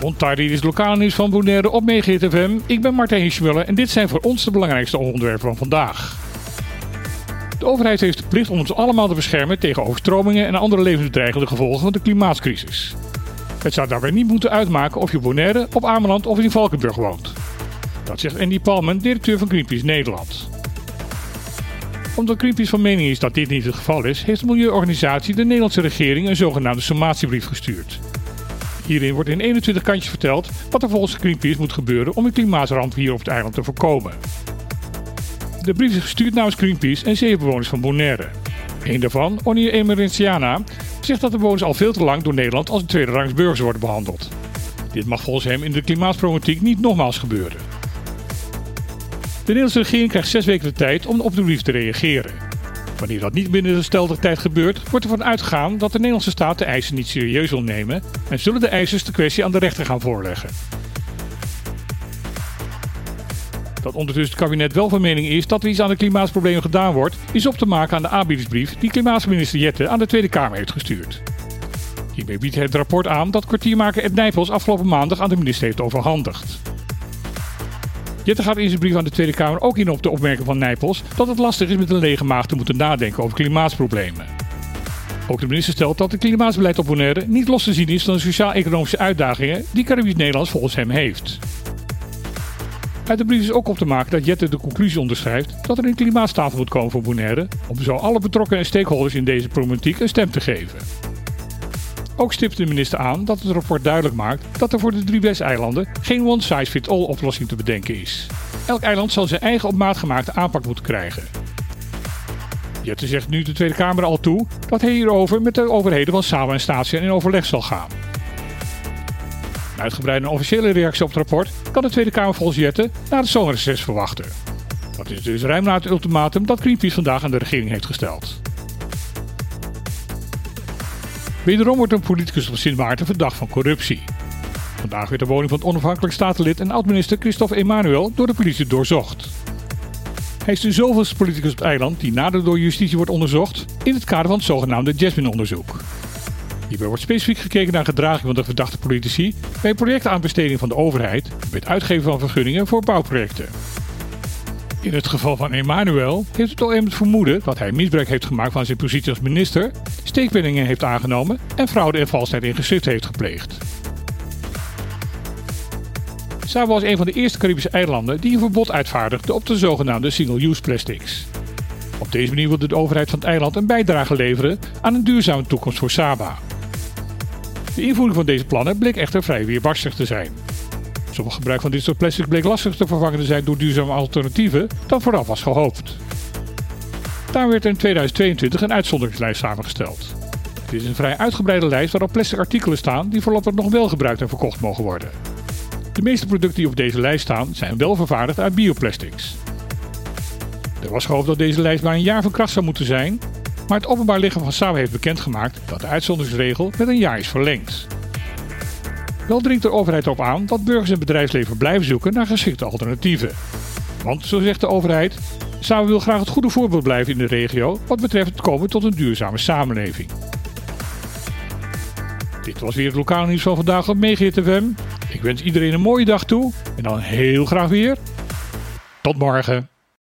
Ontardi is lokaal nieuws van Bonaire op FM. Ik ben Martijn Hischmuller en dit zijn voor ons de belangrijkste onderwerpen van vandaag. De overheid heeft de plicht om ons allemaal te beschermen tegen overstromingen en andere levensbedreigende gevolgen van de klimaatcrisis. Het zou daarbij niet moeten uitmaken of je Bonaire, op Ameland of in Valkenburg woont. Dat zegt Andy Palmen, directeur van Greenpeace Nederland. Omdat Greenpeace van mening is dat dit niet het geval is, heeft de milieuorganisatie de Nederlandse regering een zogenaamde sommatiebrief gestuurd. Hierin wordt in 21 kantjes verteld wat er volgens Greenpeace moet gebeuren om een klimaatramp hier op het eiland te voorkomen. De brief is gestuurd namens Greenpeace en zeven bewoners van Bonaire. Een daarvan, Onir Emerentiana, zegt dat de bewoners al veel te lang door Nederland als een tweede rangs burgers worden behandeld. Dit mag volgens hem in de klimaatproblematiek niet nogmaals gebeuren. De Nederlandse regering krijgt zes weken de tijd om op de brief te reageren. Wanneer dat niet binnen de stelde tijd gebeurt, wordt ervan uitgegaan dat de Nederlandse staat de eisen niet serieus wil nemen en zullen de eisers de kwestie aan de rechter gaan voorleggen. Dat ondertussen het kabinet wel van mening is dat er iets aan de klimaatproblemen gedaan wordt, is op te maken aan de aanbiedingsbrief die klimaatminister Jette aan de Tweede Kamer heeft gestuurd. Hiermee biedt het rapport aan dat kwartiermaker Ed Nijpels afgelopen maandag aan de minister heeft overhandigd. Jette gaat in zijn brief aan de Tweede Kamer ook in op de opmerking van Nijpels dat het lastig is met een lege maag te moeten nadenken over klimaatproblemen. Ook de minister stelt dat het klimaatsbeleid op Bonaire niet los te zien is van de sociaal-economische uitdagingen die Caribisch Nederlands volgens hem heeft. Uit de brief is ook op te maken dat Jette de conclusie onderschrijft dat er een klimaatstafel moet komen voor Bonaire om zo alle betrokkenen stakeholders in deze problematiek een stem te geven. Ook stipt de minister aan dat het rapport duidelijk maakt dat er voor de drie Westeilanden geen one-size-fits-all oplossing te bedenken is. Elk eiland zal zijn eigen op maat gemaakte aanpak moeten krijgen. Jette zegt nu de Tweede Kamer al toe dat hij hierover met de overheden van Saba en Statia in overleg zal gaan. Een uitgebreide officiële reactie op het rapport kan de Tweede Kamer volgens Jette na de zomerreces verwachten. Dat is dus ruim na het ultimatum dat Greenpeace vandaag aan de regering heeft gesteld. Wederom wordt een politicus op Sint Maarten verdacht van corruptie. Vandaag werd de woning van het onafhankelijk statenlid en oud-minister Christophe Emmanuel door de politie doorzocht. Hij is de zoveelste politicus op het eiland die nader door justitie wordt onderzocht in het kader van het zogenaamde Jasmine-onderzoek. Hierbij wordt specifiek gekeken naar gedraging van de verdachte politici bij projectaanbesteding van de overheid bij het uitgeven van vergunningen voor bouwprojecten. In het geval van Emmanuel heeft het OM het vermoeden dat hij misbruik heeft gemaakt van zijn positie als minister, steekpenningen heeft aangenomen en fraude en valsheid in geschrift heeft gepleegd. Saba was een van de eerste Caribische eilanden die een verbod uitvaardigde op de zogenaamde single-use plastics. Op deze manier wilde de overheid van het eiland een bijdrage leveren aan een duurzame toekomst voor Saba. De invoering van deze plannen bleek echter vrij weerbarstig te zijn. Zoveel gebruik van dit soort plastic bleek lastig te vervangen te zijn door duurzame alternatieven dan vooraf was gehoopt. Daar werd in 2022 een uitzonderingslijst samengesteld. Dit is een vrij uitgebreide lijst waarop plastic artikelen staan die voorlopig nog wel gebruikt en verkocht mogen worden. De meeste producten die op deze lijst staan zijn wel vervaardigd uit bioplastics. Er was gehoopt dat deze lijst maar een jaar van kracht zou moeten zijn, maar het openbaar lichaam van Saba heeft bekendgemaakt dat de uitzonderingsregel met een jaar is verlengd. Wel dringt de overheid erop aan dat burgers en bedrijfsleven blijven zoeken naar geschikte alternatieven. Want, zo zegt de overheid, Saba wil graag het goede voorbeeld blijven in de regio wat betreft het komen tot een duurzame samenleving. Dit was weer het lokale nieuws van vandaag op Megahit FM. Ik wens iedereen een mooie dag toe en dan heel graag weer. Tot morgen.